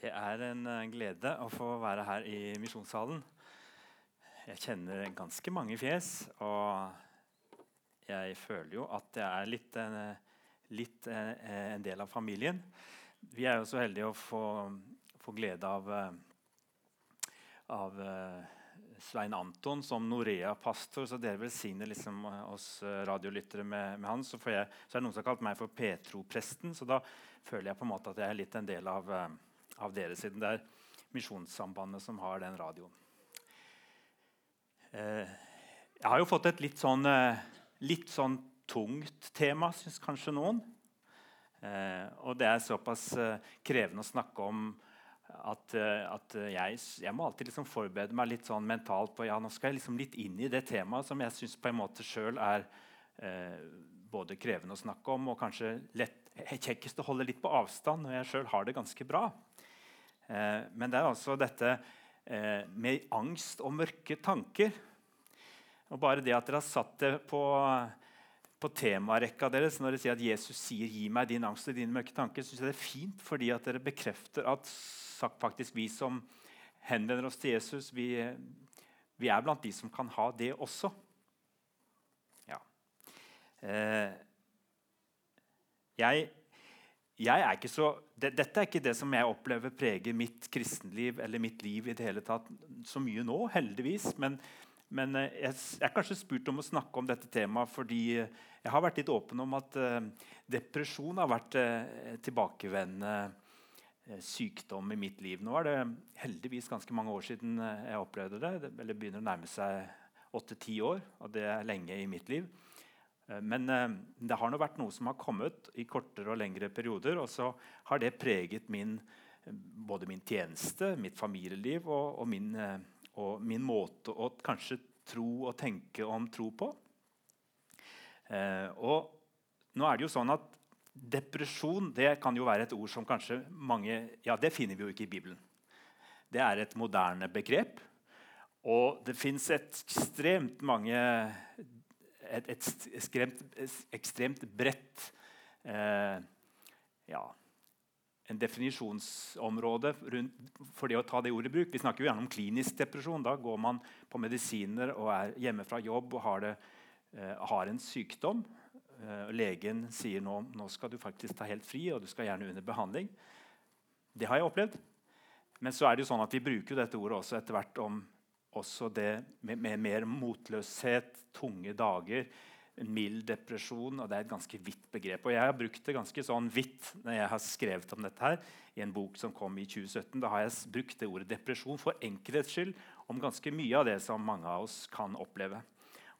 Det er en eh, glede å få være her i Misjonssalen. Jeg kjenner ganske mange fjes, og jeg føler jo at jeg er litt, eh, litt eh, en del av familien. Vi er jo så heldige å få, få glede av, av Svein Anton som Norea-pastor, så dere velsigner liksom oss radiolyttere med, med han. Så, jeg, så, er det noen som har kalt meg for Petro-presten, så da føler jeg på en måte at jeg er litt en del av av dere, siden det er Misjonssambandet som har den radioen. Eh, jeg har jo fått et litt sånn, eh, litt sånn tungt tema, syns kanskje noen. Eh, og det er såpass krevende å snakke om at, at jeg, jeg, må alltid liksom forberede meg litt sånn mentalt på ja, nå skal jeg liksom litt inn i det temaet som jeg syns sjøl er eh, både krevende å snakke om og kanskje lett, kjekkest å holde litt på avstand når jeg sjøl har det ganske bra. Eh, men det er altså dette eh, med angst og mørke tanker. Og Bare det at dere har satt det på, på temarekka deres når dere sier at Jesus sier 'gi meg din angst og dine mørke tanker', synes jeg det er fint fordi at dere bekrefter at faktisk vi som henvender oss til Jesus, vi, vi er blant de som kan ha det også. Ja. Eh, jeg er så, det, dette er ikke det som jeg opplever preger mitt kristenliv eller mitt liv i det hele tatt så mye nå, heldigvis. Men, men eh, jeg, jeg, er kanskje spurt om å snakke om dette temaet fordi jeg har vært litt åpen om at uh, depresjon har vært uh, tilbakevendende sykdom i mitt liv. Nå er det heldigvis ganske mange år siden jeg opplevde. Det, eller begynner å nærme seg åtte-ti år, og det er lenge i mitt liv. Eh, men eh, det har vært noe som har kommet i kortere og lengre perioder. Og så har det preget min, eh, både min tjeneste, mitt familieliv og, og, min, og, min, måte å kanskje tro og tenke om tro på. og nå er det jo sånn at Depresjon det kan jo være et ord som kanskje mange Ja, det finner vi jo ikke i Bibelen. Det er et moderne begrep. Og det fins ekstremt mange et, et skremt, ekstremt bredt eh, ja, en definisjonsområde rundt, for det å ta det ordet i bruk. Vi snakker jo gjerne om klinisk depresjon. Da går man på medisiner og er hjemme fra jobb og har, det, eh, har en sykdom. Eh, legen sier nå nå skal du faktisk ta helt fri, og du skal gjerne under behandling. Det har jeg opplevd. Men så er det jo sånn at vi bruker dette ordet også etter hvert om også det med, med, mer motløshet, tunge dager, mild depresjon. og Det er et ganske vidt begrep. og Jeg har brukt det ganske sånn vidt når jeg har skrevet om dette her, i en bok som kom i 2017. Da har jeg brukt det ordet depresjon for enkelhets skyld om ganske mye av det som mange av oss kan oppleve.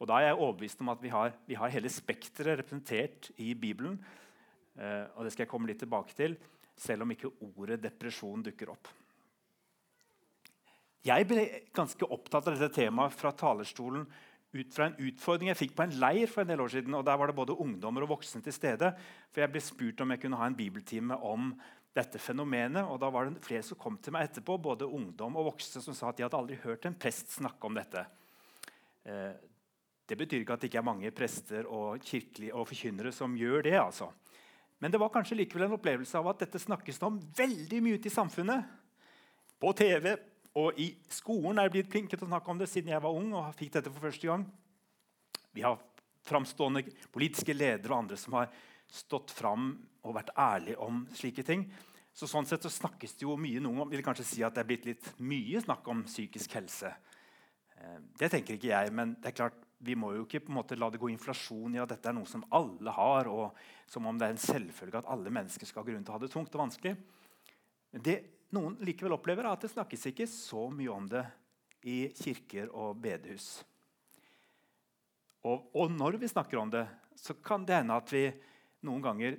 Og Da er jeg overbevist om at vi har, vi har hele spekteret representert i Bibelen. Uh, og Det skal jeg komme litt tilbake til, selv om ikke ordet depresjon dukker opp. Jeg ble ganske opptatt av dette temaet fra talerstolen ut fra en utfordring jeg fikk på en leir for en del år siden. og Der var det både ungdommer og voksne til stede. For Jeg ble spurt om jeg kunne ha en bibeltime om dette fenomenet. og Da var det flere som kom til meg etterpå, både ungdom og voksne, som sa at de hadde aldri hørt en prest snakke om dette. Eh, det betyr ikke at det ikke er mange prester og og forkynnere som gjør det. altså. Men det var kanskje likevel en opplevelse av at dette snakkes om veldig mye ute i samfunnet. På TV, og I skolen er det blitt plinket å snakke om det siden jeg var ung. og fikk dette for første gang. Vi har framstående politiske ledere og andre som har stått fram og vært ærlige om slike ting. Så sånn sett så snakkes det jo mye noen vil kanskje si at det er blitt litt mye snakk om psykisk helse. Eh, det tenker ikke jeg, men det er klart, vi må jo ikke på en måte la det gå inflasjon i at dette er noe som alle har, og som om det er en selvfølge at alle mennesker skal ha grunn til å ha det tungt og vanskelig. Men det noen likevel opplever, at det snakkes ikke så mye om det i kirker og bedehus. Og, og, når vi snakker om det, så kan det hende at vi noen ganger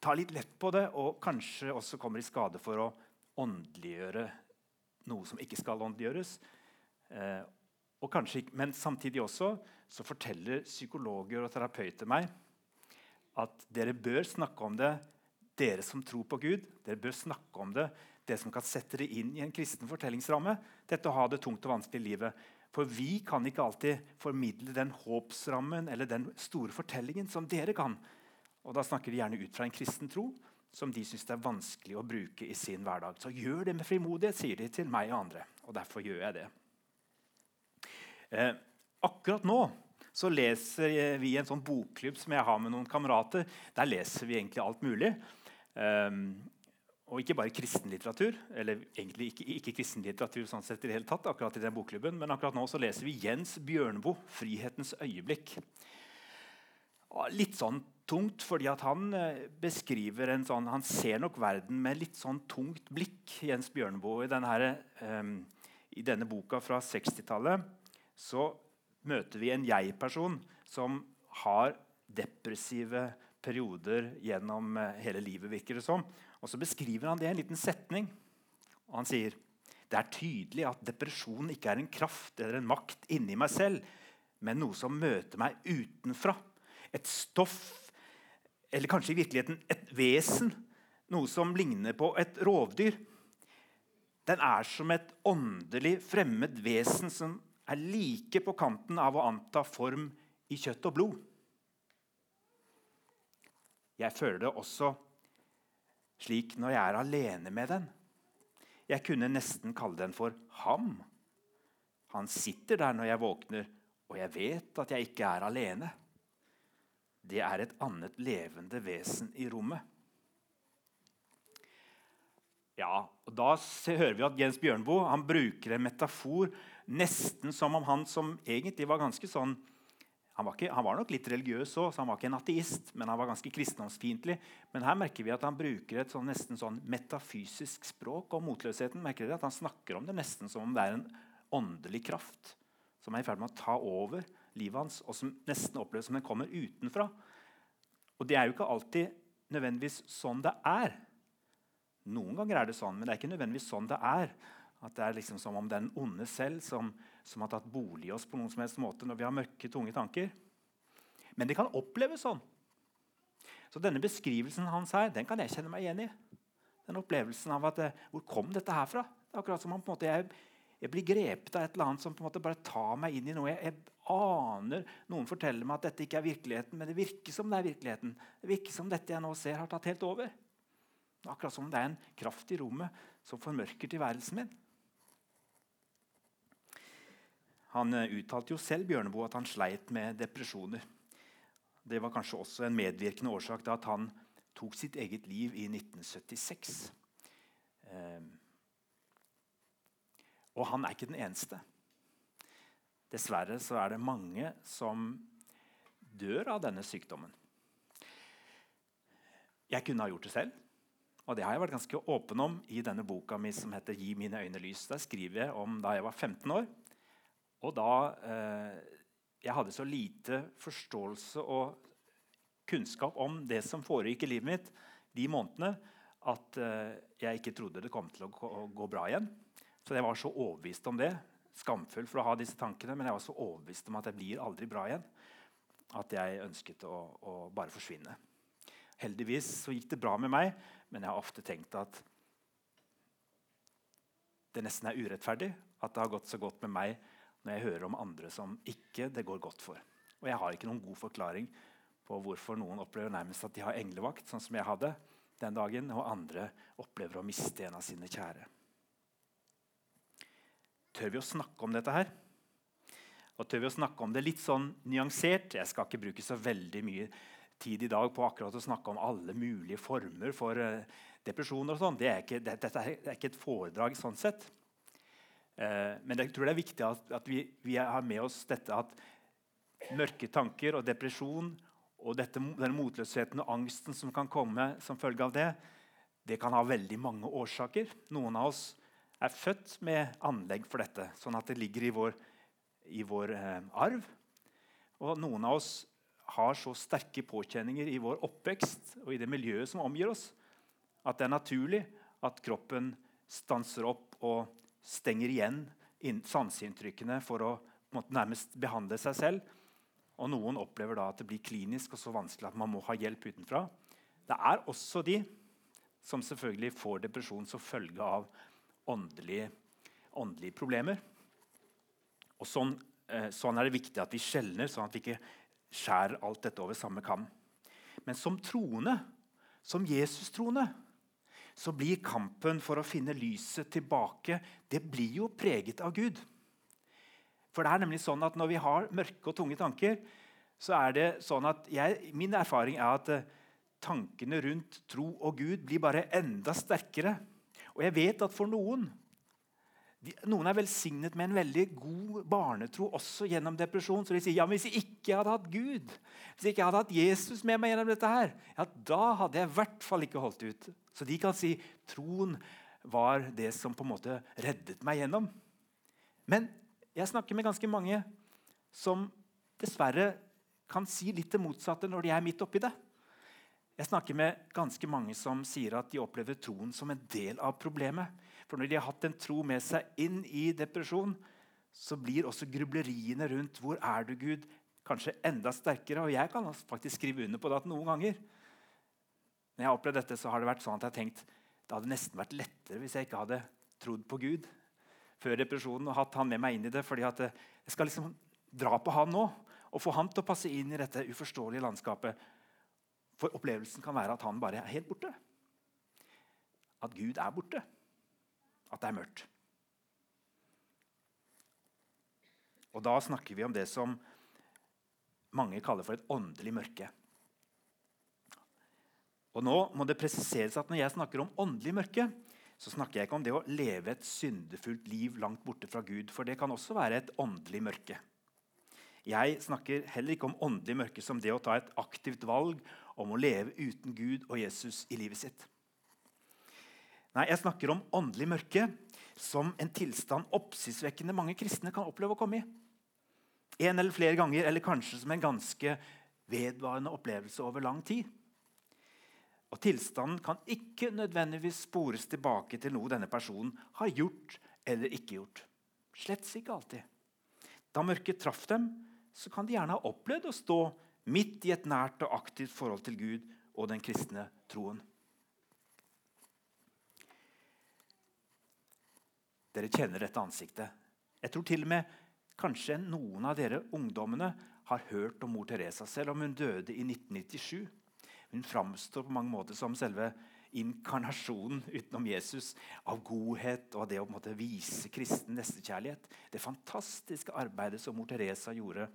tar litt lett på det og kanskje også kommer i skade for å åndeliggjøre noe som ikke skal åndeliggjøres. Eh, kanskje, men samtidig også så forteller psykologer og terapeuter meg at dere bør snakke om det, dere som tror på Gud. Dere bør snakke om det, det som kan sette det inn i en kristen fortellingsramme. Dette å ha det tungt og vanskelig i livet. For vi kan ikke alltid formidle den håpsrammen eller den store fortellingen som dere kan. Og Da snakker de gjerne ut fra en kristen tro. som de syns er vanskelig å bruke i sin hverdag. Så gjør det med frimodighet, sier de til meg og andre. Og derfor gjør jeg det. Eh, akkurat nå så leser vi i en sånn bokklubb som jeg har med noen kamerater. Der leser vi egentlig alt mulig. Um, og ikke bare kristenlitteratur, eller egentlig ikke, ikke kristenlitteratur sånn sett i det hele tatt, akkurat i den bokklubben, men akkurat nå så leser vi Jens Bjørneboe, 'Frihetens øyeblikk'. Litt sånn tungt, fordi han eh, beskriver en sånn, han ser nok verden med litt sånn tungt blikk. Jens Bjørneboe, I denne, um, i denne boka fra 60-tallet så møter vi en jeg-person som har depressive perioder gjennom eh, hele livet. virker det som. Og Så beskriver han det i en liten setning. Og Han sier det er tydelig at depresjon ikke er en kraft eller en makt inni meg selv, men noe som møter meg utenfra. Et stoff, eller kanskje i virkeligheten et vesen. Noe som ligner på et rovdyr. Den er som et åndelig fremmed vesen som er like på kanten av å anta form i kjøtt og blod. Jeg føler det også slik når jeg er alene med den. Jeg kunne nesten kalle den for ham. Han sitter der når jeg våkner, og jeg vet at jeg ikke er alene. Det er et annet levende vesen i rommet. Ja, og Da hører vi at Jens Bjørnboe bruker en metafor nesten som om han som egentlig var ganske sånn han var, ikke, han var, nok litt religiøs òg, så han var ikke en ateist, men han var ganske kristendomsfiendtlig. Men her merker vi at han bruker et sånn, nesten sånn metafysisk språk om motløsheten. merker dere at Han snakker om det nesten som om det er en åndelig kraft som er i ferd med å ta over livet hans, og som nesten oppleves som den kommer utenfra. Og det er jo ikke alltid nødvendigvis sånn det er. Noen ganger er det sånn, men det er ikke nødvendigvis sånn det er. At det er liksom som om den onde selv som, som, har tatt bolig i oss på noen som helst måte når vi har mørke, tunge tanker. Men det kan oppleves sånn. Så denne beskrivelsen hans her, den kan jeg kjenne meg igjen i. Den opplevelsen av at eh, Hvor kom dette her fra? Det er akkurat som om måte, jeg, jeg, blir grepet av et eller annet som på en måte bare tar meg inn i noe. Jeg, jeg aner Noen forteller meg at dette ikke er virkeligheten, men det virker som det er virkeligheten. Det virker som dette jeg nå ser, har tatt helt over. Akkurat som om det er en kraft i rommet som formørker tilværelsen min. Han eh, uttalte jo selv Bjørneboe at han sleit med depresjoner. Det var kanskje også en medvirkende årsak til at han tok sitt eget liv i 1976. Eh, og han er ikke den eneste. Dessverre så er det mange som dør av denne sykdommen. Jeg kunne ha gjort det selv. Og det har jeg vært ganske åpen om i denne boka mi som heter 'Gi mine øyne lys'. Der skriver jeg om da jeg var 15 år. Og da eh, jeg hadde så lite forståelse og kunnskap om det som foregikk i livet mitt de månedene, at eh, jeg ikke trodde det kom til å gå, bra igjen. Så jeg var så overbevist om det. Skamfull for å ha disse tankene, men jeg var så overbevist om at jeg blir aldri bra igjen. At jeg ønsket å, å bare forsvinne. Heldigvis så gikk det bra med meg, men jeg har ofte tenkt at det nesten er urettferdig at det har gått så godt med meg når jeg hører om andre som ikke det går godt for. Og jeg har ikke noen god forklaring på hvorfor noen opplever nærmest at de har englevakt, sånn som jeg hadde den dagen, og andre opplever å miste en av sine kjære. Tør vi å snakke om dette her? Og tør vi å snakke om det litt sånn nyansert? Jeg skal ikke bruke så veldig mye tid i dag på akkurat å snakke om alle mulige former for uh, depresjoner. og sånn. Det, det, dette er ikke et foredrag sånn sett. Eh, men jeg tror det er viktig at, vi, vi, har med oss dette at mørke tanker og depresjon og dette, den motløsheten og angsten som kan komme som følge av det, det kan ha veldig mange årsaker. Noen av oss er født med anlegg for dette, sånn at det ligger i vår, i vår eh, arv. Og noen av oss har så sterke påkjenninger i vår oppvekst og i det miljøet som omgir oss, at det er naturlig at kroppen stanser opp og stenger igjen sanseinntrykkene for å måtte, nærmest behandle seg selv. Og Noen opplever da at det blir klinisk og så vanskelig at man må ha hjelp utenfra. Det er også de som selvfølgelig får depresjon som følge av åndelige, åndelige problemer. Og sånn, eh, sånn, er det viktig at vi skjelner, sånn at vi ikke skjærer alt dette over samme kam. Men som troende som Jesus-troende så blir kampen for å finne lyset tilbake det blir jo preget av Gud. For det er nemlig sånn at Når vi har mørke og tunge tanker, så er det sånn at jeg, min erfaring er at eh, tankene rundt tro og Gud blir bare enda sterkere. Og jeg vet at for noen Noen er velsignet med en veldig god barnetro også gjennom depresjon. Så de sier ja, men hvis jeg ikke hadde hatt Gud, hvis jeg ikke hadde hatt Jesus med meg gjennom dette, her, ja, da hadde jeg i hvert fall ikke holdt ut. Så de kan si troen var det som på en måte reddet meg gjennom. Men jeg snakker med ganske mange som dessverre kan si litt det motsatte når de er midt oppi det. Jeg snakker med ganske mange som sier at de opplever troen som en del av problemet. For når de har hatt en tro med seg inn i depresjon, så blir også grubleriene rundt 'Hvor er du, Gud?' kanskje enda sterkere. Og jeg kan faktisk skrive under på det at noen ganger når jeg har opplevd dette, så har det vært sånn at jeg har tenkt det hadde nesten vært lettere hvis jeg ikke hadde trodd på Gud før depresjonen og hatt han med meg inn i det. fordi at jeg skal liksom dra på han nå og få han til å passe inn i dette uforståelige landskapet. For opplevelsen kan være at han bare er helt borte. At Gud er borte. At det er mørkt. Og da snakker vi om det som mange kaller for et åndelig mørke. Og nå må det presiseres at Når jeg snakker om åndelig mørke, så snakker jeg ikke om det å leve et syndefullt liv langt borte fra Gud. For det kan også være et åndelig mørke. Jeg snakker heller ikke om åndelig mørke som det å ta et aktivt valg om å leve uten Gud og Jesus i livet sitt. Nei, Jeg snakker om åndelig mørke som en tilstand oppsiktsvekkende mange kristne kan oppleve å komme i. En eller flere ganger, eller kanskje som en ganske vedvarende opplevelse over lang tid. Og Tilstanden kan ikke nødvendigvis spores tilbake til noe denne personen har gjort eller ikke gjort. Slett ikke alltid. Da mørket traff dem, så kan de gjerne ha opplevd å stå midt i et nært og aktivt forhold til Gud og den kristne troen. Dere kjenner dette ansiktet. Jeg tror til og med kanskje noen av dere ungdommene har hørt om mor Teresa, selv om hun døde i 1997. Hun framstår på mange måter som selve inkarnasjonen utenom Jesus av godhet og det å måte, vise kristen nestekjærlighet. Det fantastiske arbeidet som mor Teresa gjorde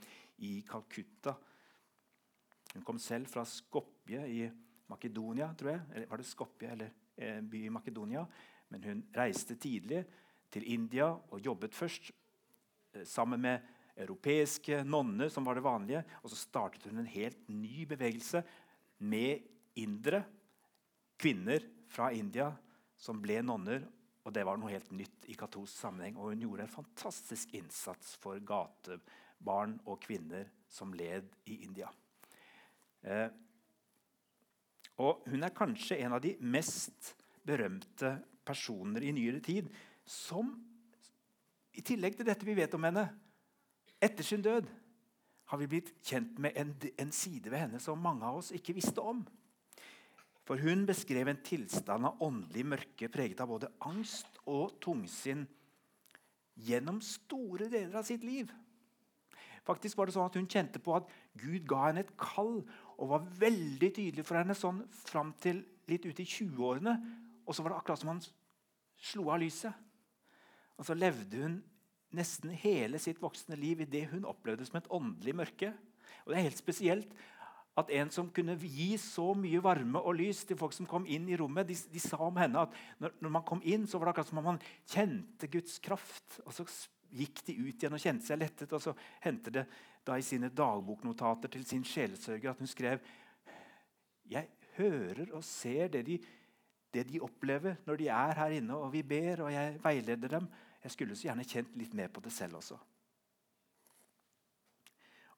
i Calcutta. Hun kom selv fra Skopje i Makedonia, tror jeg. Eller var det Skopje eller en by i Makedonia? Men hun reiste tidlig til India og jobbet først eh, sammen med europeiske nonner, som var det vanlige. Og så startet hun en helt ny bevegelse med indere, kvinner fra India, som ble nonner. Og det var noe helt nytt i katolsk sammenheng. Og hun gjorde en fantastisk innsats for gatebarn og kvinner som led i India. Eh, og hun er kanskje en av de mest berømte personer i nyere tid som i tillegg til dette vi vet om henne, etter sin død har vi blitt kjent med en, en, side ved henne som mange av oss ikke visste om. For hun beskrev en tilstand av åndelig mørke preget av både angst og tungsinn gjennom store deler av sitt liv. Faktisk var det sånn at Hun kjente på at Gud ga henne et kall og var veldig tydelig for henne sånn fram til litt ute i 20-årene. Og så var det akkurat som han slo av lyset. Og så levde hun nesten hele sitt voksne liv i det hun opplevde som et åndelig mørke. Og det er helt spesielt at en som kunne gi så mye varme og lys til folk som kom inn i rommet, de, de sa om henne at når, når, man kom inn, så var det akkurat som om man kjente Guds kraft. Og så gikk de ut igjen og kjente seg lettet. Og så hendte det da i sine dagboknotater til sin sjelesørger at hun skrev Jeg hører og ser det de, det de opplever når de er her inne, og vi ber, og jeg veileder dem. Jeg skulle så gjerne kjent litt mer på det selv også.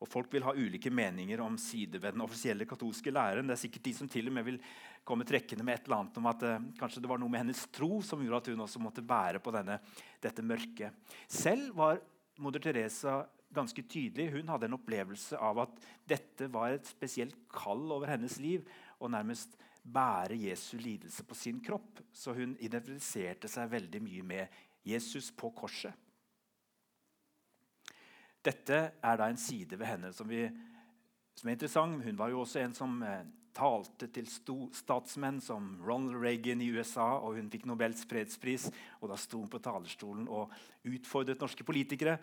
Og Folk vil ha ulike meninger om sider ved den offisielle katolske læren. Det er sikkert de som til og med vil komme trekkende med et eller annet om at eh, kanskje det var noe med hennes tro som gjorde at hun også måtte bære på denne, dette mørket. Selv var moder Teresa ganske tydelig. Hun hadde en opplevelse av at dette var et spesielt kall over hennes liv. Og nærmest bære Jesu lidelse på sin kropp. Så hun identifiserte seg veldig mye med Jesus på korset. Dette er da en side ved henne som, vi, som er interessant. Hun var jo også en som eh, talte til statsmenn som Ronald Reagan i USA, og hun fikk Nobels fredspris. Og da sto hun på talerstolen og utfordret norske politikere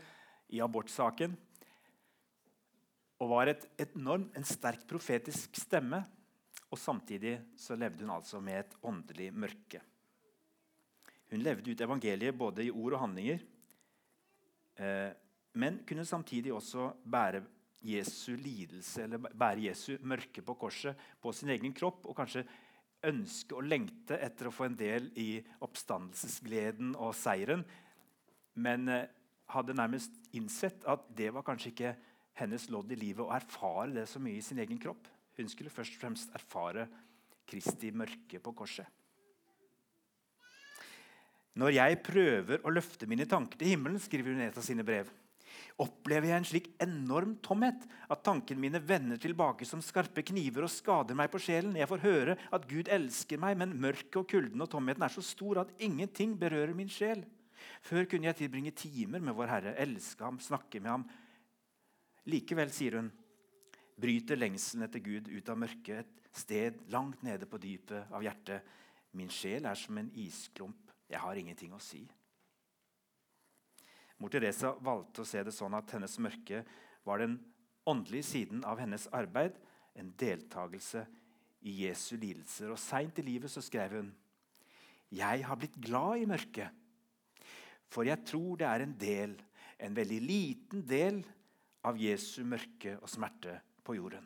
i abortsaken. Og var et, enorm, en sterk profetisk stemme. Og samtidig så levde hun altså med et åndelig mørke. Hun levde ut evangeliet både i ord og handlinger, eh, men kunne samtidig også bære Jesu lidelse eller bære Jesu mørke på korset på sin egen kropp. Og kanskje ønske og lengte etter å få en del i oppstandelsesgleden og seieren. Men eh, hadde nærmest innsett at det var kanskje ikke hennes lodd i livet å erfare det så mye i sin egen kropp. Hun skulle først og fremst erfare Kristi mørke på korset. Når jeg prøver å løfte mine tanker til himmelen, skriver hun et av sine brev, opplever jeg en slik enorm tomhet at tankene mine vender tilbake som skarpe kniver og skader meg på sjelen. Jeg får høre at Gud elsker meg, men mørket og kulden og tomheten er så stor at ingenting berører min sjel. Før kunne jeg tilbringe timer med Vår Herre, elske ham, snakke med ham. Likevel, sier hun, bryter lengselen etter Gud ut av mørket, et sted langt nede på dypet av hjertet. Min sjel er som en isklump. Jeg har ingenting å si. Mor Teresa valgte å se det sånn at hennes mørke var den åndelige siden av hennes arbeid, en deltakelse i Jesu lidelser. Og Seint i livet så skrev hun Jeg har blitt glad i mørket, for jeg tror det er en del, en veldig liten del, av Jesu mørke og smerte på jorden.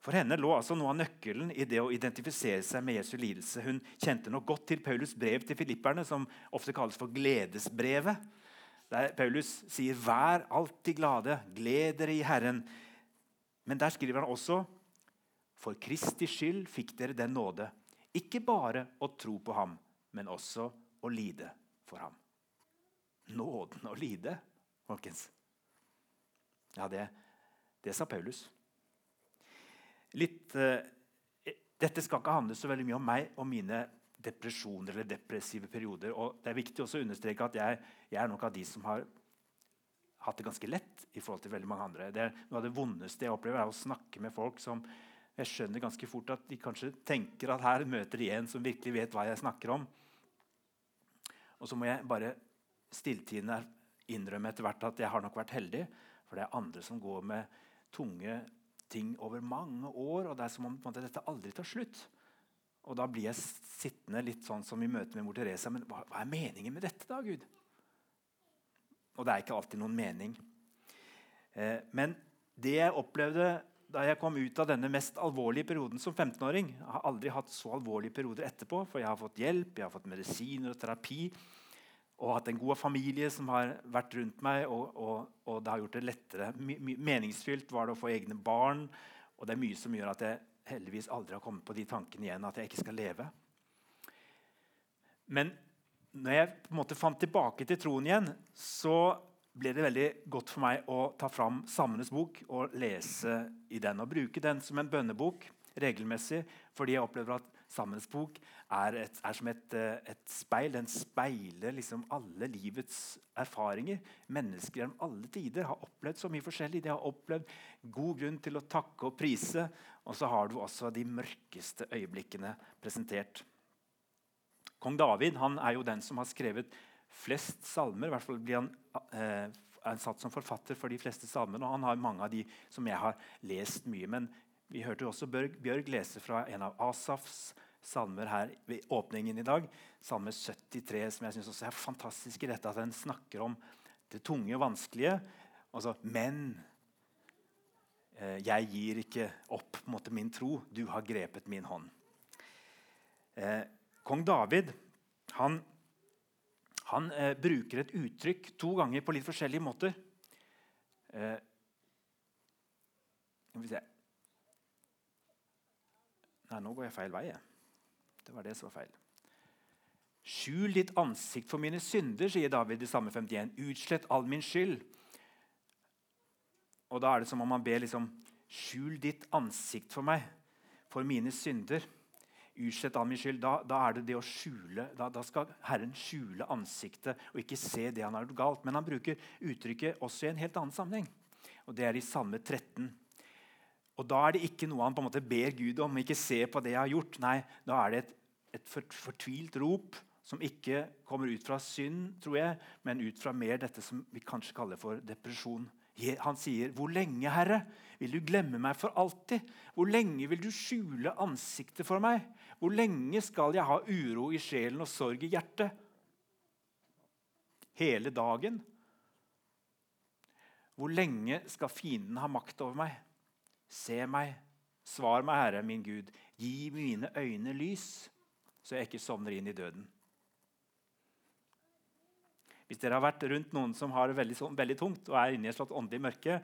For henne lå altså noe av nøkkelen i det å identifisere seg med Jesu lidelse. Hun kjente nok godt til Paulus' brev til filipperne, som ofte kalles for gledesbrevet. Der Paulus sier 'Vær alltid glade, gled dere i Herren'. Men der skriver han også 'For Kristi skyld fikk dere den nåde', ikke bare å tro på ham, men også å lide for ham. Nåden å lide, folkens. Ja, det, det sa Paulus litt eh, Dette skal ikke handle så veldig mye om meg og mine depresjoner eller depressive perioder. Og det er viktig også å understreke at jeg, jeg, er nok av de som har hatt det ganske lett i forhold til veldig mange andre. Det Noe av det vondeste jeg opplever, er å snakke med folk som jeg skjønner ganske fort at de kanskje tenker at her møter de en som virkelig vet hva jeg snakker om. Og så må jeg bare stilltiende innrømme etter hvert at jeg har nok vært heldig. For det er andre som går med tunge ting over mange år, og det er som om måte, dette aldri tar slutt. Og da blir jeg sittende litt sånn som i møte med mor Teresa. Men hva, hva, er meningen med dette, da, Gud? Og det er ikke alltid noen mening. Eh, men det jeg opplevde da jeg kom ut av denne mest alvorlige perioden som 15-åring Jeg har aldri hatt så alvorlige perioder etterpå, for jeg har fått hjelp, jeg har fått medisiner og terapi og hatt en god familie som har vært rundt meg. Og, og, og det har gjort det lettere. My, my, meningsfylt var det å få egne barn. Og det er mye som gjør at jeg heldigvis aldri har kommet på de tankene igjen at jeg ikke skal leve. Men når jeg på en måte fant tilbake til troen igjen, så ble det veldig godt for meg å ta fram Sammenes bok og lese i den. Og bruke den som en bønnebok regelmessig, fordi jeg opplever at Salmenes bok er, et, er som et, eh, et, speil. Den speiler liksom alle livets erfaringer. Mennesker gjennom alle tider har opplevd så mye forskjellig. De har opplevd god grunn til å takke og prise. Og så har du også de mørkeste øyeblikkene presentert. Kong David han er jo den som har skrevet flest salmer. I hvert fall blir han eh, er satt som forfatter for de fleste salmene. Og han har mange av de som jeg har lest mye. Men vi hørte også Bjørg, Bjørg lese fra en av Asafs salmer her ved åpningen i dag. Salme 73, som jeg synes er fantastisk i dette at den snakker om det tunge og vanskelige. Altså, men eh, jeg gir ikke opp måte, min tro. Du har grepet min hånd. Eh, Kong David han, han eh, bruker et uttrykk to ganger på litt forskjellige måter. Eh, Nei, nå går jeg feil vei. Det var det som var feil. Skjul ditt ansikt for mine synder, sier David i samme 51. Utslett all min skyld. Og Da er det som om han ber liksom, skjul ditt ansikt for meg, for mine synder. Utslett all min skyld. Da, da, er det det å skjule, da, da, skal Herren skjule ansiktet og ikke se det han har gjort galt. Men han bruker uttrykket også i en helt annen sammenheng. Og Det er i Salme 13. Og Da er det ikke noe han på en måte ber Gud om. ikke se på det jeg har gjort. Nei, da er det et, et fortvilt rop som ikke kommer ut fra synd, tror jeg, men ut fra mer dette som vi kanskje kaller for depresjon. Han sier, 'Hvor lenge, Herre, vil du glemme meg for alltid?' 'Hvor lenge vil du skjule ansiktet for meg?' 'Hvor lenge skal jeg ha uro i sjelen og sorg i hjertet?' Hele dagen. Hvor lenge skal fienden ha makt over meg? Se meg, svar meg, Herre min Gud. Gi mine øyne lys, så jeg ikke sovner inn i døden. Hvis dere har vært rundt noen som har det veldig, veldig tungt og er inne i et slags åndelig mørke,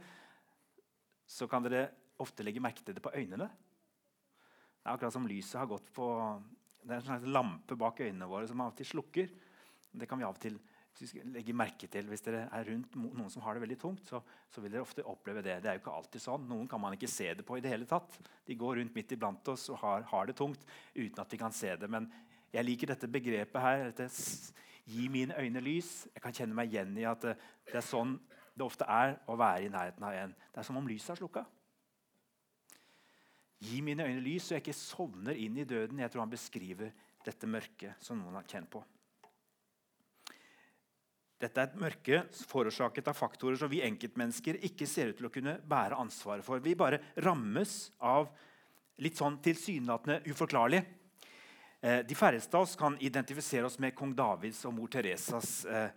så kan dere ofte legge merke til det på øynene. Det er akkurat som lyset har gått på Det er en slags lampe bak øynene våre som av og til slukker. Det kan vi av og til legge merke til Hvis dere er rundt noen som har det veldig tungt, så, så, vil dere ofte oppleve det. Det er jo ikke alltid sånn. Noen kan man ikke se det på i det hele tatt. De går rundt midt iblant oss og har, har det tungt uten at de kan se det. Men jeg liker dette begrepet her. dette Gi mine øyne lys. Jeg kan kjenne meg igjen i at det, det er sånn det ofte er å være i nærheten av en. Det er som om lyset er slukka. Gi mine øyne lys, så jeg ikke sovner inn i døden. Jeg tror han beskriver dette mørket som noen har kjent på. Dette er et mørke forårsaket av faktorer som vi enkeltmennesker ikke ser ut til å kunne bære ansvaret for. Vi bare rammes av litt sånn tilsynelatende uforklarlig. Eh, de færreste av oss kan identifisere oss med kong Davids og mor Teresas eh,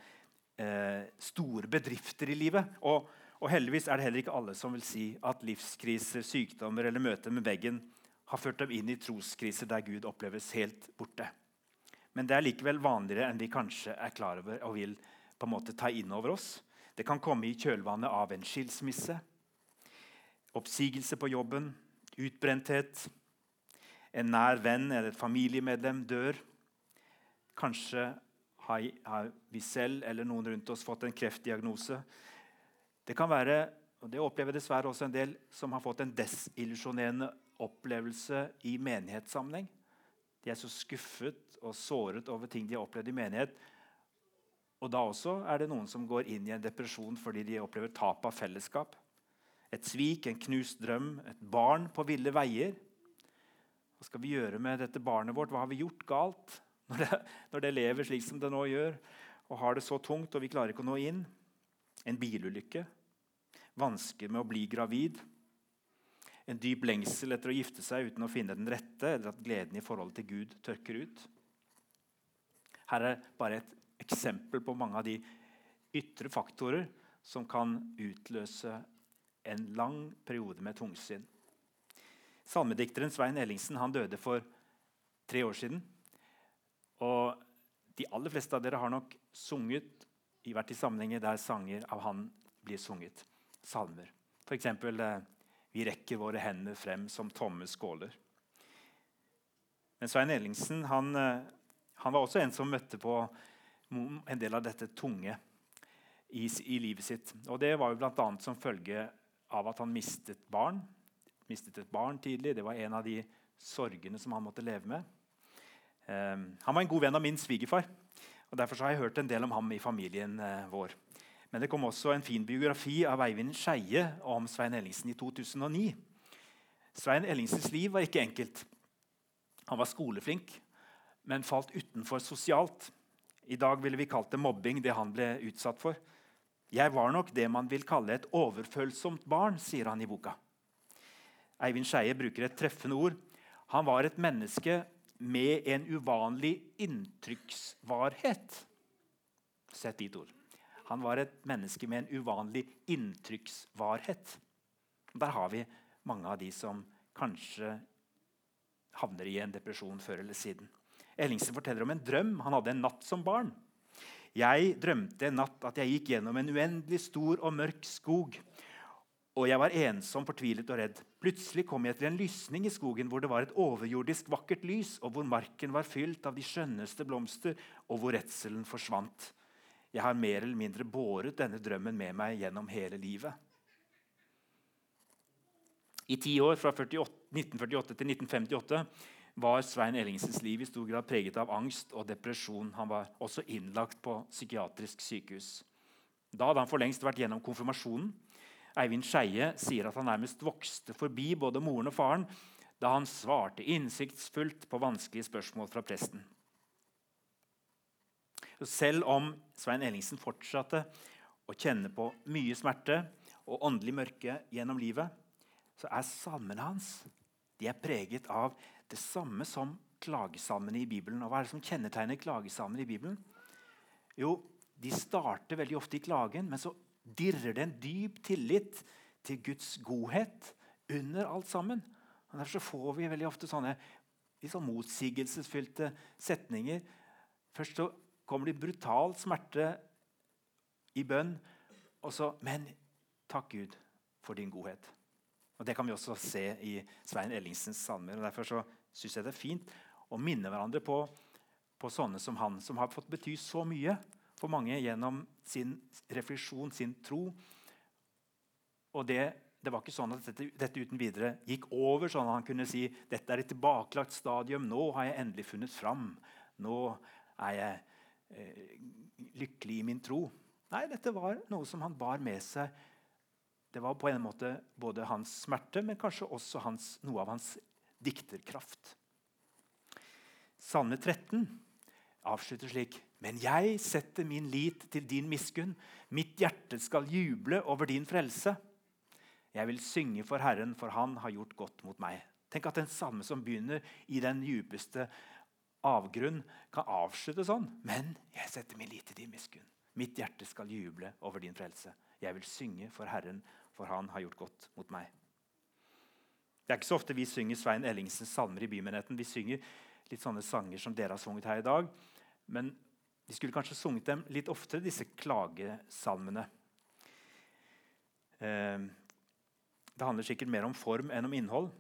eh, store bedrifter i livet. Og, og, heldigvis er det heller ikke alle som vil si at livskriser, sykdommer eller møter med veggen har ført dem inn i troskriser der Gud oppleves helt borte. Men det er likevel vanligere enn vi kanskje er klar over og vil på en måte ta inn over oss. Det kan komme i kjølvannet av en skilsmisse, oppsigelse på jobben, utbrenthet, en nær venn eller et familiemedlem dør. Kanskje har vi selv eller noen rundt oss fått en kreftdiagnose. Det kan være, og det opplever dessverre også en del, som har fått en desillusjonerende opplevelse i menighetssammenheng. De er så skuffet og såret over ting de har opplevd i menighet. Og da også er det noen som går inn i en depresjon fordi de opplever tap av fellesskap. Et svik, en knust drøm, et barn på ville veier. Hva skal vi gjøre med dette barnet vårt? Hva har vi gjort galt når det, når det lever slik som det nå gjør, og har det så tungt og vi klarer ikke å nå inn? En bilulykke. Vansker med å bli gravid. En dyp lengsel etter å gifte seg uten å finne den rette, eller at gleden i forholdet til Gud tørker ut. Her er bare et eksempel på mange av de ytre faktorer som kan utløse en lang periode med tungsinn. Salmedikteren Svein Ellingsen han døde for tre år siden. Og de aller fleste av dere har nok sunget i hvert i sammenhenger der sanger av han blir sunget. Salmer. F.eks. Eh, 'Vi rekker våre hender frem som tomme skåler'. Men Svein Ellingsen han, eh, han var også en som møtte på en del av dette tunge i, i livet sitt. Og Det var jo bl.a. som følge av at han mistet barn mistet et barn tidlig. Det var en av de sorgene som han måtte leve med. Um, han var en god venn av min svigerfar. og Derfor har jeg hørt en del om ham i familien uh, vår. Men det kom også en fin biografi av Eivind Skeie om Svein Ellingsen i 2009. Svein Ellingsens liv var ikke enkelt. Han var skoleflink, men falt utenfor sosialt. I dag ville vi kalt det mobbing, det han ble utsatt for. Jeg var nok det man vil kalle et overfølsomt barn, sier han i boka. Eivind Skeie bruker et treffende ord. Han var et menneske med en uvanlig inntrykksvarhet. Sett dit ord. Han var et menneske med en uvanlig inntrykksvarhet. Der har vi mange av de som kanskje havner i en depresjon før eller siden. Ellingsen forteller om en drøm han hadde en natt som barn. Jeg drømte en natt at jeg gikk gjennom en uendelig stor og mørk skog og jeg var ensom, fortvilet og redd. Plutselig kom jeg til en lysning i skogen hvor det var et overjordisk vakkert lys, og hvor marken var fylt av de skjønneste blomster, og hvor redselen forsvant. Jeg har mer eller mindre båret denne drømmen med meg gjennom hele livet. I ti år, fra 48, 1948 til 1958, var Svein Ellingsens liv i stor grad preget av angst og depresjon. Han var også innlagt på psykiatrisk sykehus. Da hadde han for lengst vært gjennom konfirmasjonen Eivind Skeie sier at han nærmest vokste forbi både moren og faren da han svarte innsiktsfullt på vanskelige spørsmål fra presten. Selv om Svein Ellingsen fortsatte å kjenne på mye smerte og åndelig mørke gjennom livet, så er salmene hans de er preget av det samme som klagesalmene i Bibelen. Og Hva er det som kjennetegner klagesalmene i Bibelen? Jo, De starter veldig ofte i klagen, men så dirrer det en dyp tillit til Guds godhet under alt sammen. Og Derfor får vi veldig ofte sånne liksom motsigelsesfylte setninger. Først så kommer det brutal smerte i bønn, og så Men takk, Gud, for din godhet. Og Det kan vi også se i Svein Ellingsens salmer. og Derfor så syns jeg det er fint å minne hverandre på, på sånne som han, som har fått bety så mye for mange gjennom sin refleksjon, sin tro. Og det det var ikke sånn at dette, dette, uten videre gikk over, sånn at han kunne si dette er et tilbakelagt stadium. Nå har jeg endelig funnet fram. Nå er jeg eh, lykkelig i min tro. Nei, dette var noe som han bar med seg. Det var på en måte både hans smerte, men kanskje også hans, noe av hans dikterkraft. Salme 13 avslutter slik.: Men jeg setter min lit til din miskunn. Mitt hjerte skal juble over din frelse. Jeg vil synge for Herren, for Han har gjort godt mot meg. Tenk at en salme som begynner i den djupeste avgrunn, kan avslutte sånn. Men jeg setter min lit til din miskunn. Mitt hjerte skal juble over din frelse. Jeg vil synge for Herren, for Han har gjort godt mot meg. Det er ikke så ofte vi synger Svein Ellingsens salmer i bymenigheten. Vi synger litt sånne sanger som dere har sunget her i dag. Men vi skulle kanskje sunget dem litt oftere, disse klagesalmene. Eh, det handler sikkert mer om form enn om innhold.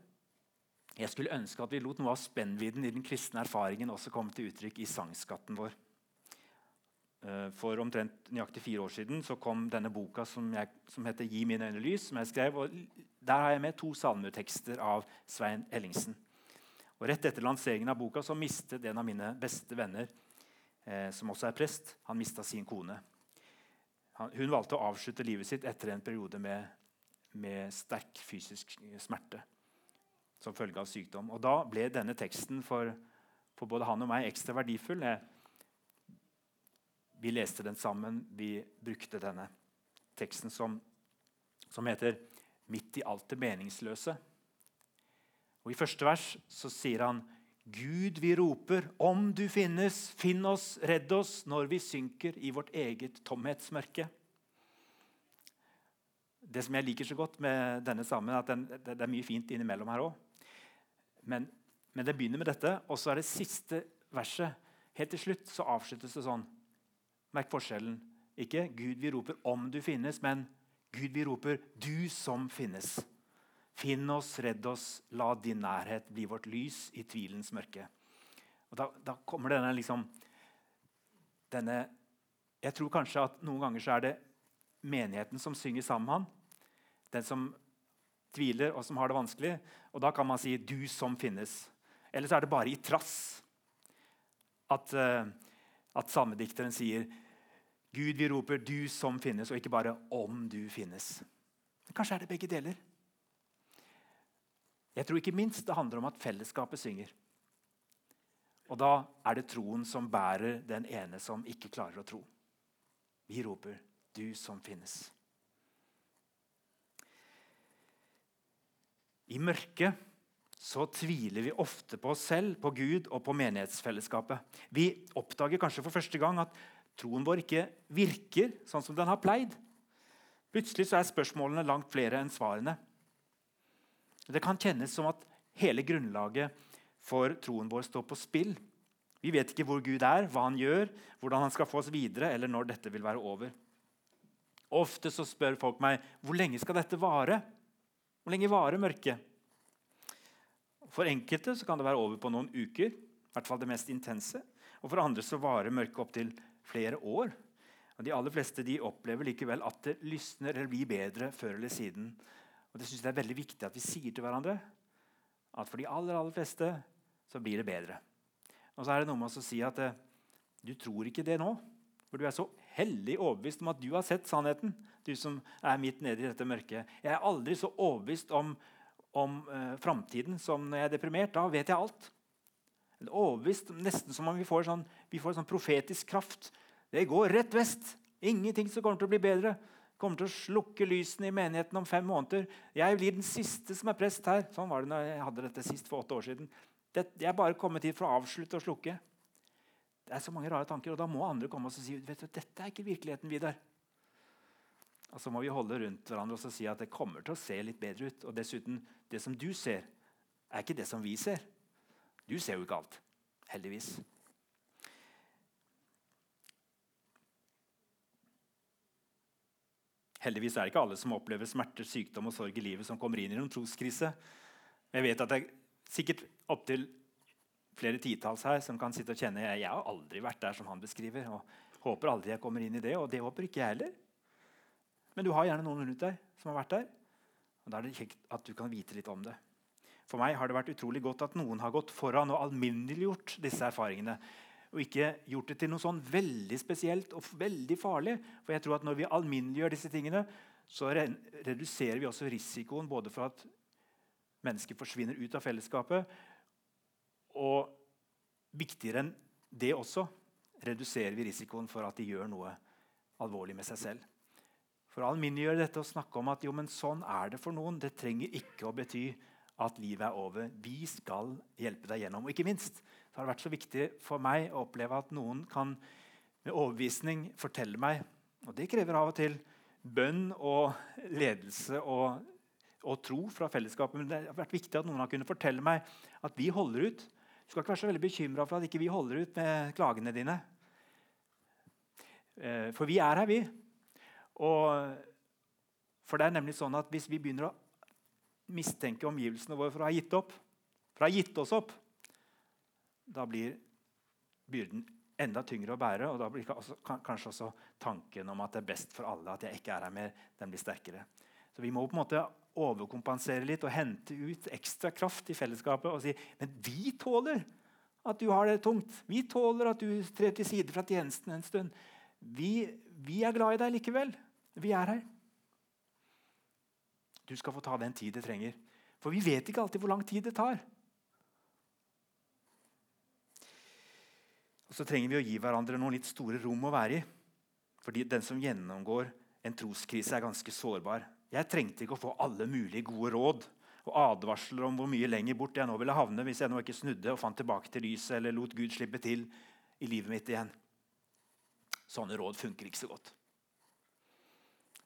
Jeg skulle ønske at vi lot noe av spennvidden i den kristne erfaringen også komme til uttrykk i sangskatten vår. Eh, for omtrent nøyaktig fire år siden så kom denne boka som, jeg, som heter 'Gi mine øyne lys'. som jeg skrev, og Der har jeg med to salmetekster av Svein Ellingsen. Og Rett etter lanseringen av boka så mistet en av mine beste venner, eh, som også er prest, han mista sin kone. Han, hun valgte å avslutte livet sitt etter en periode med med sterk fysisk smerte som følge av sykdom. Og Da ble denne teksten for, for både han og meg ekstra verdifull. Vi leste den sammen. Vi brukte denne teksten som, som heter 'Midt i alt det meningsløse'. Og I første vers så sier han Gud, vi roper, om du finnes, finn oss, redd oss når vi synker i vårt eget tomhetsmørke det som jeg liker så godt med denne sammen, er at den, det, det, er mye fint innimellom her òg. Men, men, det begynner med dette, og så er det siste verset. Helt til slutt så avsluttes det sånn. Merk forskjellen. Ikke 'Gud, vi roper om du finnes', men 'Gud, vi roper 'du som finnes'. Finn oss, redd oss, la din nærhet bli vårt lys i tvilens mørke. Og Da, da kommer denne liksom denne, Jeg tror kanskje at noen ganger så er det menigheten som synger sammen med han den som tviler og som har det vanskelig. Og da kan man si 'du som finnes'. Eller så er det bare i trass at, uh, at samedikteren sier 'Gud, vi roper 'du som finnes', og ikke bare 'om du finnes'. Men kanskje er det begge deler. Jeg tror ikke minst det handler om at fellesskapet synger. Og da er det troen som bærer den ene som ikke klarer å tro. Vi roper 'du som finnes'. I mørket så tviler vi ofte på oss selv, på Gud og på menighetsfellesskapet. Vi oppdager kanskje for første gang at troen vår ikke virker sånn som den har pleid. Plutselig så er spørsmålene langt flere enn svarene. Det kan kjennes som at hele grunnlaget for troen vår står på spill. Vi vet ikke hvor Gud er, hva han gjør, hvordan han skal få oss videre, eller når dette vil være over. Ofte så spør folk meg hvor lenge skal dette vare. Hvor lenge varer mørket? For enkelte kan det være over på noen uker. I hvert fall det mest intense. Og For andre så varer mørket opptil flere år. Og De aller fleste de opplever likevel at det lysner eller blir bedre før eller siden. Og det synes jeg er veldig viktig at vi sier til hverandre. At for de aller, aller fleste så blir det bedre. Og så er det noe med å si at eh, du tror ikke det nå. For du er så hellig overbevist om at du har sett sannheten. Du som er midt nede i dette mørket. Jeg er aldri så overbevist om, om eh, framtiden som når jeg er deprimert. Da vet jeg alt. Overbevist, Nesten som om vi får, sånn, vi får sånn profetisk kraft. Det går rett vest. Ingenting som kommer til å bli bedre. Kommer til å slukke lysene i menigheten om fem måneder. Jeg blir den siste som er prest her. Sånn var det når jeg hadde dette sist for åtte år siden. Det, jeg er bare kommet hit for å avslutte og slukke. Det er så mange rare tanker, og Da må andre komme og si vet du, dette er ikke virkeligheten. Vidar. Og Så må vi holde rundt hverandre og si at det kommer til å se litt bedre ut. Og dessuten, det som du ser, er ikke det som vi ser. Du ser jo ikke alt. Heldigvis. Heldigvis er det ikke alle som opplever smerter, sykdom og sorg i livet, som kommer inn i noen troskrise. Jeg vet at det er sikkert opptil flere titalls her som kan sitte og kjenne jeg, har aldri vært der som han beskriver. og Håper aldri jeg kommer inn i det, og det håper ikke jeg heller. Men du har gjerne noen rundt deg som har vært der. og Da er det kjekt at du kan vite litt om det. For meg har det vært utrolig godt at noen har gått foran og alminneliggjort disse erfaringene. Og ikke gjort det til noe sånn veldig spesielt og veldig farlig. For jeg tror at når vi alminneliggjør disse tingene, så reduserer vi også risikoen både for at mennesker forsvinner ut av fellesskapet, og viktigere enn det også reduserer vi risikoen for at de gjør noe alvorlig med seg selv. For å alminneliggjøre dette og snakke om at jo, men sånn er det for noen, det trenger ikke å bety at livet er over. Vi skal hjelpe deg gjennom. Og ikke minst så har det vært så viktig for meg å oppleve at noen kan med overbevisning fortelle meg Og det krever av og til bønn og ledelse og, og tro fra fellesskapet. Men det har vært viktig at noen har kunnet fortelle meg at vi holder ut. Du skal ikke være så veldig bekymra for at ikke vi holder ut med klagene dine. Eh, for vi er her, vi. Og for det er nemlig sånn at Hvis vi begynner å mistenke omgivelsene våre for å ha gitt opp, for å ha gitt oss opp, da blir byrden enda tyngre å bære. Og da blir kanskje også tanken om at det er best for alle at jeg ikke er her mer, den blir sterkere. Så vi må på en måte overkompensere litt og hente ut ekstra kraft i fellesskapet og si men vi tåler at du har det tungt. Vi tåler at du trer til side fra tjenesten en stund. Vi, vi er glad i deg likevel. Vi er her. Du skal få ta den tid det trenger. For vi vet ikke alltid hvor lang tid det tar. Og Så trenger vi å gi hverandre noen litt store rom å være i. Fordi den som gjennomgår en troskrise, er ganske sårbar. Jeg trengte ikke å få alle mulige gode råd og advarsler om hvor mye lenger bort jeg nå ville havne hvis jeg nå ikke snudde og fant tilbake til lyset eller lot Gud slippe til i livet mitt igjen. Sånne råd funker ikke så godt.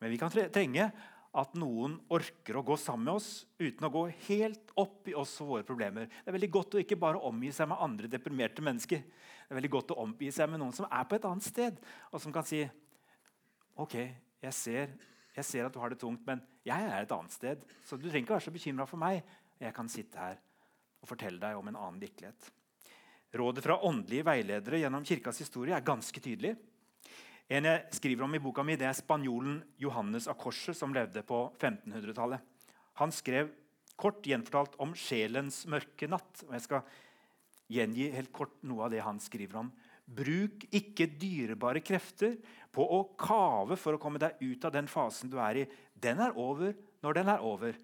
Men vi kan trenge at noen orker å gå sammen med oss uten å gå helt opp i oss og våre problemer. Det er veldig godt å ikke bare omgi seg med andre deprimerte mennesker. Det er veldig godt å omgi seg med noen som er på et annet sted, og som kan si OK, jeg ser, jeg ser at du har det tungt, men jeg er et annet sted. Så du trenger ikke være så bekymra for meg. Jeg kan sitte her og fortelle deg om en annen virkelighet. Rådet fra åndelige veiledere gjennom kirkas historie er ganske tydelig. En jeg skriver om i boka mi, det er spanjolen Johannes av Korset, som levde på 1500-tallet. Han skrev kort gjenfortalt om sjelens mørke natt. og Jeg skal gjengi helt kort noe av det han skriver om. Bruk ikke dyrebare krefter på å kave for å komme deg ut av den fasen du er i. Den er over når den er over.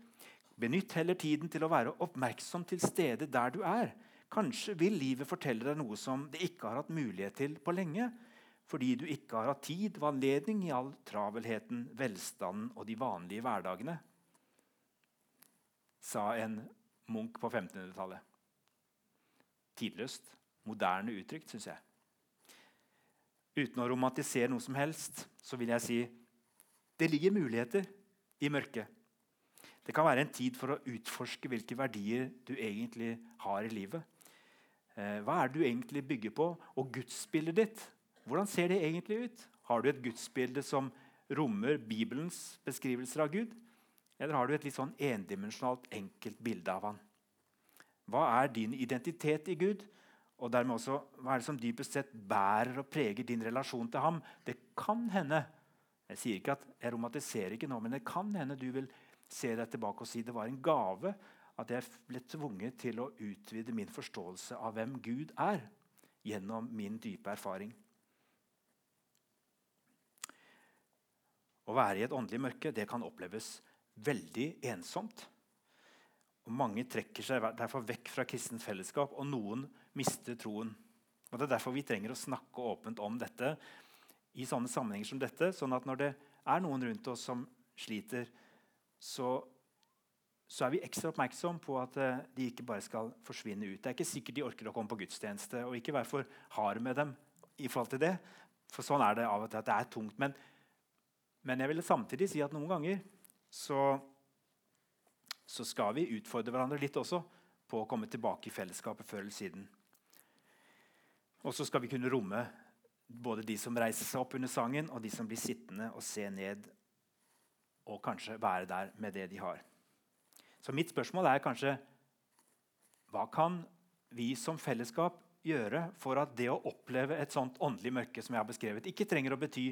Benytt heller tiden til å være oppmerksom til stedet der du er. Kanskje vil livet fortelle deg noe som det ikke har hatt mulighet til på lenge fordi du ikke har hatt tid og anledning i all travelheten, velstanden og de vanlige hverdagene, sa en munk på 1500-tallet. Tidløst, moderne uttrykt, syns jeg. Uten å romantisere noe som helst så vil jeg si det ligger muligheter i mørket. Det kan være en tid for å utforske hvilke verdier du egentlig har i livet. Eh, hva er det du egentlig bygger på? Og gudsbildet ditt hvordan ser det egentlig ut? Har du et gudsbilde som rommer Bibelens beskrivelser av Gud? Eller har du et litt sånn endimensjonalt, enkelt bilde av han? Hva er din identitet i Gud? Og dermed også, Hva er det som dypest sett bærer og preger din relasjon til ham? Det kan hende jeg sier ikke at jeg romantiserer ikke nå, men det kan hende du vil se deg tilbake og si det var en gave at jeg ble tvunget til å utvide min forståelse av hvem Gud er, gjennom min dype erfaring. Å være i et åndelig mørke det kan oppleves veldig ensomt. Og Mange trekker seg derfor vekk fra kristent fellesskap, og noen mister troen. Og Det er derfor vi trenger å snakke åpent om dette i sånne sammenhenger som dette. sånn at når det er noen rundt oss som sliter, så, så er vi ekstra oppmerksom på at eh, de ikke bare skal forsvinne ut. Det er ikke sikkert de orker å komme på gudstjeneste, og ikke være for hard med dem. i forhold til det, For sånn er det av og til at det er tungt. Men, men jeg vil samtidig si at noen ganger så, så skal vi utfordre hverandre litt også på å komme tilbake i fellesskapet før eller siden. Og så skal vi kunne romme både de som reiser seg opp under sangen, og de som blir sittende og se ned og kanskje være der med det de har. Så mitt spørsmål er kanskje hva kan vi som fellesskap gjøre for at det å oppleve et sånt åndelig mørke som jeg har beskrevet, ikke trenger å bety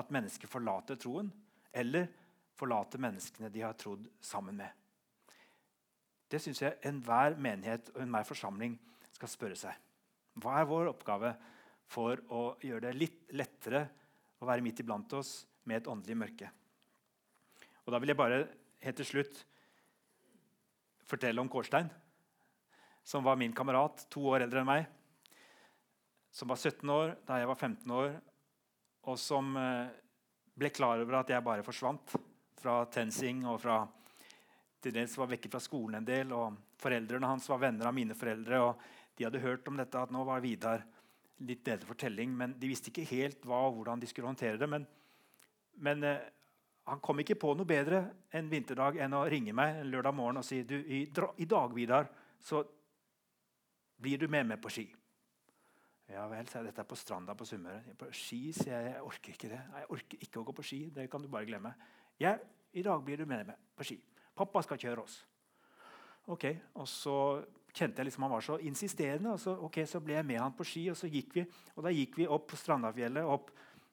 at mennesker forlater troen eller forlater menneskene de har trodd sammen med? Det syns jeg enhver menighet og enhver forsamling skal spørre seg. Hva er vår oppgave for å gjøre det litt lettere å være midt iblant oss med et åndelig mørke? Og Da vil jeg bare helt til slutt fortelle om Kårstein, som var min kamerat, to år eldre enn meg. Som var 17 år da jeg var 15 år, og som eh, ble klar over at jeg bare forsvant fra TenSing og fra til dels var vekke fra skolen en del. og Foreldrene hans var venner av mine foreldre. og de hadde hørt om dette, at nå var Vidar litt bedre fortelling, men de visste ikke helt hva og hvordan de skulle håndtere det. Men, men eh, han kom ikke på noe bedre en vinterdag enn å ringe meg en lørdag morgen og si du, i, i dag Vidar, så blir du med meg på ski. Ja vel, sier jeg. Dette er på stranda på Sunnmøre. På ski, sier jeg. Jeg orker ikke det. Jeg orker ikke å gå på ski. Det kan du bare glemme. Ja, i dag blir du med meg på ski. Pappa skal kjøre oss. Ok, Og så kjente jeg liksom han var så insisterende. og så, okay, så ble jeg med han på ski. og så gikk vi, og Da gikk vi opp på Strandafjellet, opp,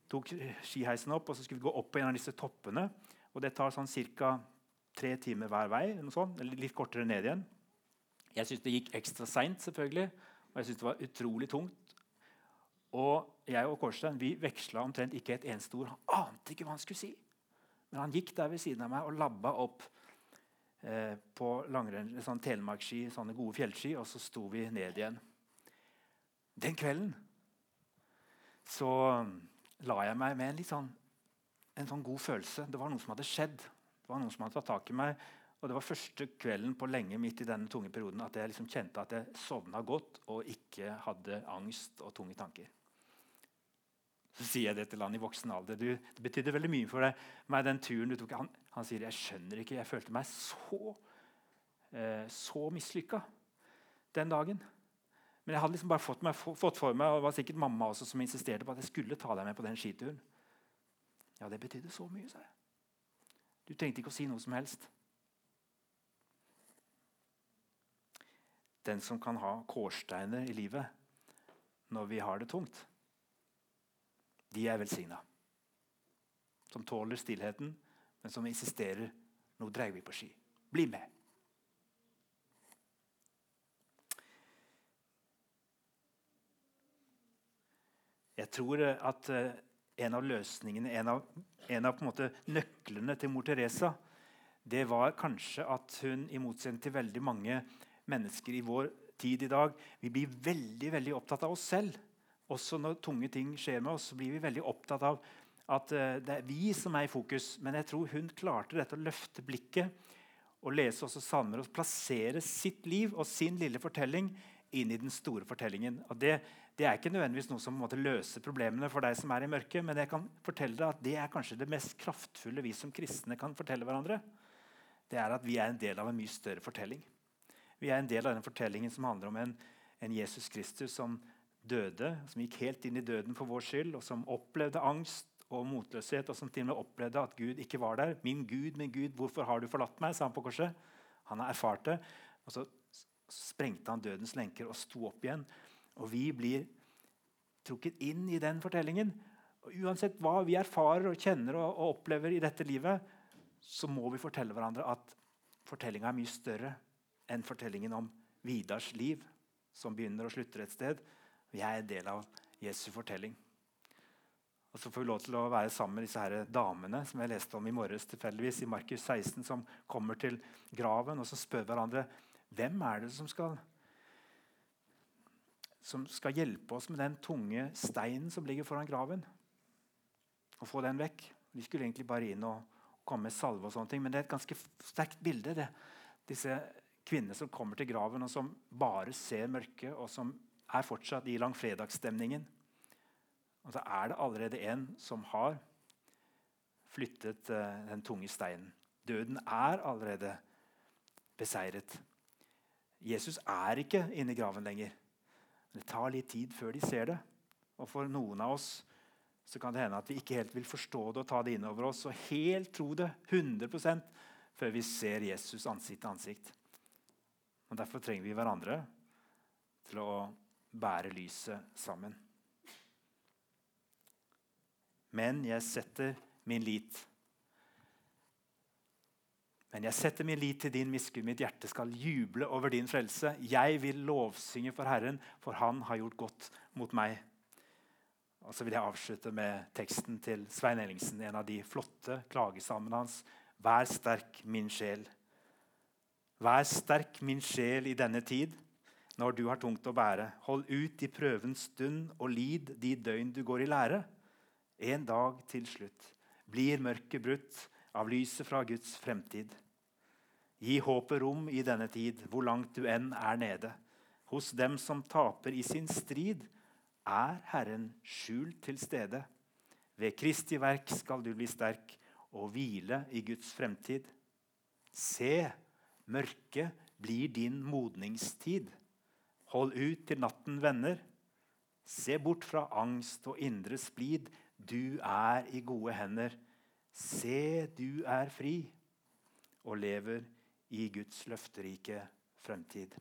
tok skiheisen opp, og så skulle vi gå opp på en av disse toppene. og Det tar sånn ca. tre timer hver vei, sånt, eller litt kortere ned igjen. Jeg syntes det gikk ekstra seint, selvfølgelig, og jeg syntes det var utrolig tungt. Og jeg og Kårstein vi veksla omtrent ikke et eneste ord. Han ante ikke hva han skulle si. Men han gikk der ved siden av meg og labba opp eh, på langrenn, sånn telemarksski, sånne gode fjellski, og så sto vi ned igjen. Den kvelden så um, la jeg meg med en, litt sånn, en sånn god følelse. Det var noe som hadde skjedd. Det var noen som hadde tatt tak i meg. Og det var første kvelden på lenge midt i denne tunge perioden at jeg liksom kjente at jeg sovna godt og ikke hadde angst og tunge tanker. Så sier jeg det til han i voksen alder. Du, det betydde veldig mye for deg, meg, den turen du tok. Han, han sier jeg skjønner ikke, jeg følte meg så, eh, så mislykka den dagen. Men jeg hadde liksom bare fått, meg, fått, for meg, og det var sikkert mamma også som insisterte på at jeg skulle ta deg med på den skituren. Ja, det betydde så mye, sa jeg. Du trengte ikke å si noe som helst. Den som kan ha kårsteiner i livet når vi har det tungt de er velsigna. Som tåler stillheten, men som insisterer. Nå dreier vi på ski. Bli med. Jeg tror at eh, en av løsningene, en av, en av en nøklene til mor Teresa, det var kanskje at hun, i motsetning til veldig mange mennesker i vår tid i dag, vi blir veldig, veldig opptatt av oss selv. Også når tunge ting skjer med oss, så blir vi veldig opptatt av at uh, det er vi som er i fokus. Men jeg tror hun klarte dette å løfte blikket og lese også salmer og plassere sitt liv og sin lille fortelling inn i den store fortellingen. Og det, det er ikke nødvendigvis noe som måte, løser problemene for deg som er i mørket, men jeg kan fortelle deg at det er kanskje det mest kraftfulle vi som kristne kan fortelle hverandre. Det er at vi er en del av en mye større fortelling. Vi er en del av den fortellingen som handler om en, en Jesus Kristus som døde, som gikk helt inn i døden for vår skyld, og som opplevde angst og motløshet, og som til og med opplevde at Gud ikke var der. 'Min Gud, min Gud, hvorfor har du forlatt meg?' sa han på korset. Han har erfart det. Og så sprengte han dødens lenker og sto opp igjen. Og vi blir trukket inn i den fortellingen. Og uansett hva vi erfarer og kjenner og, og opplever i dette livet, så må vi fortelle hverandre at fortellinga er mye større enn fortellingen om Vidars liv, som begynner og slutter et sted. Vi er del av Jesu fortelling. Og så får vi lov til å være sammen med disse her damene som jeg leste om i morges tilfeldigvis, i Markus 16, som kommer til graven og som spør hverandre hvem er det som skal, som skal hjelpe oss med den tunge steinen som ligger foran graven. Og få den vekk. De skulle egentlig bare inn og komme med salve, og sånne ting, men det er et ganske sterkt bilde. det. Disse kvinnene som kommer til graven og som bare ser mørket, og som er fortsatt i langfredagsstemningen. Og så er det allerede en som har flyttet uh, den tunge steinen. Døden er allerede beseiret. Jesus er ikke inne i graven lenger. Det tar litt tid før de ser det. Og for noen av oss så kan det hende at vi ikke helt vil forstå det og ta det inn over oss og helt tro det 100% før vi ser Jesus ansikt til ansikt. Og Derfor trenger vi hverandre til å bære lyset sammen. Men jeg setter min lit. Men jeg setter min lit til din miskunn. Mitt hjerte skal juble over din frelse. Jeg vil lovsynge for Herren, for Han har gjort godt mot meg. Og så vil jeg avslutte med teksten til Svein Ellingsen, en av de flotte klagesalmene hans. Vær sterk, min sjel. Vær sterk, min sjel, i denne tid, når du har tungt å bære. Hold ut i prøvens stund og lid de døgn du går i lære. En dag til slutt blir mørket brutt av lyset fra Guds fremtid. Gi håpet rom i denne tid, hvor langt du enn er nede. Hos dem som taper i sin strid, er Herren skjult til stede. Ved Kristi verk skal du bli sterk og hvile i Guds fremtid. Se, mørket blir din modningstid. Hold ut til natten vender. Se bort fra angst og indre splid. Du er i gode hender. Se, du er fri og lever i Guds løfterike fremtid.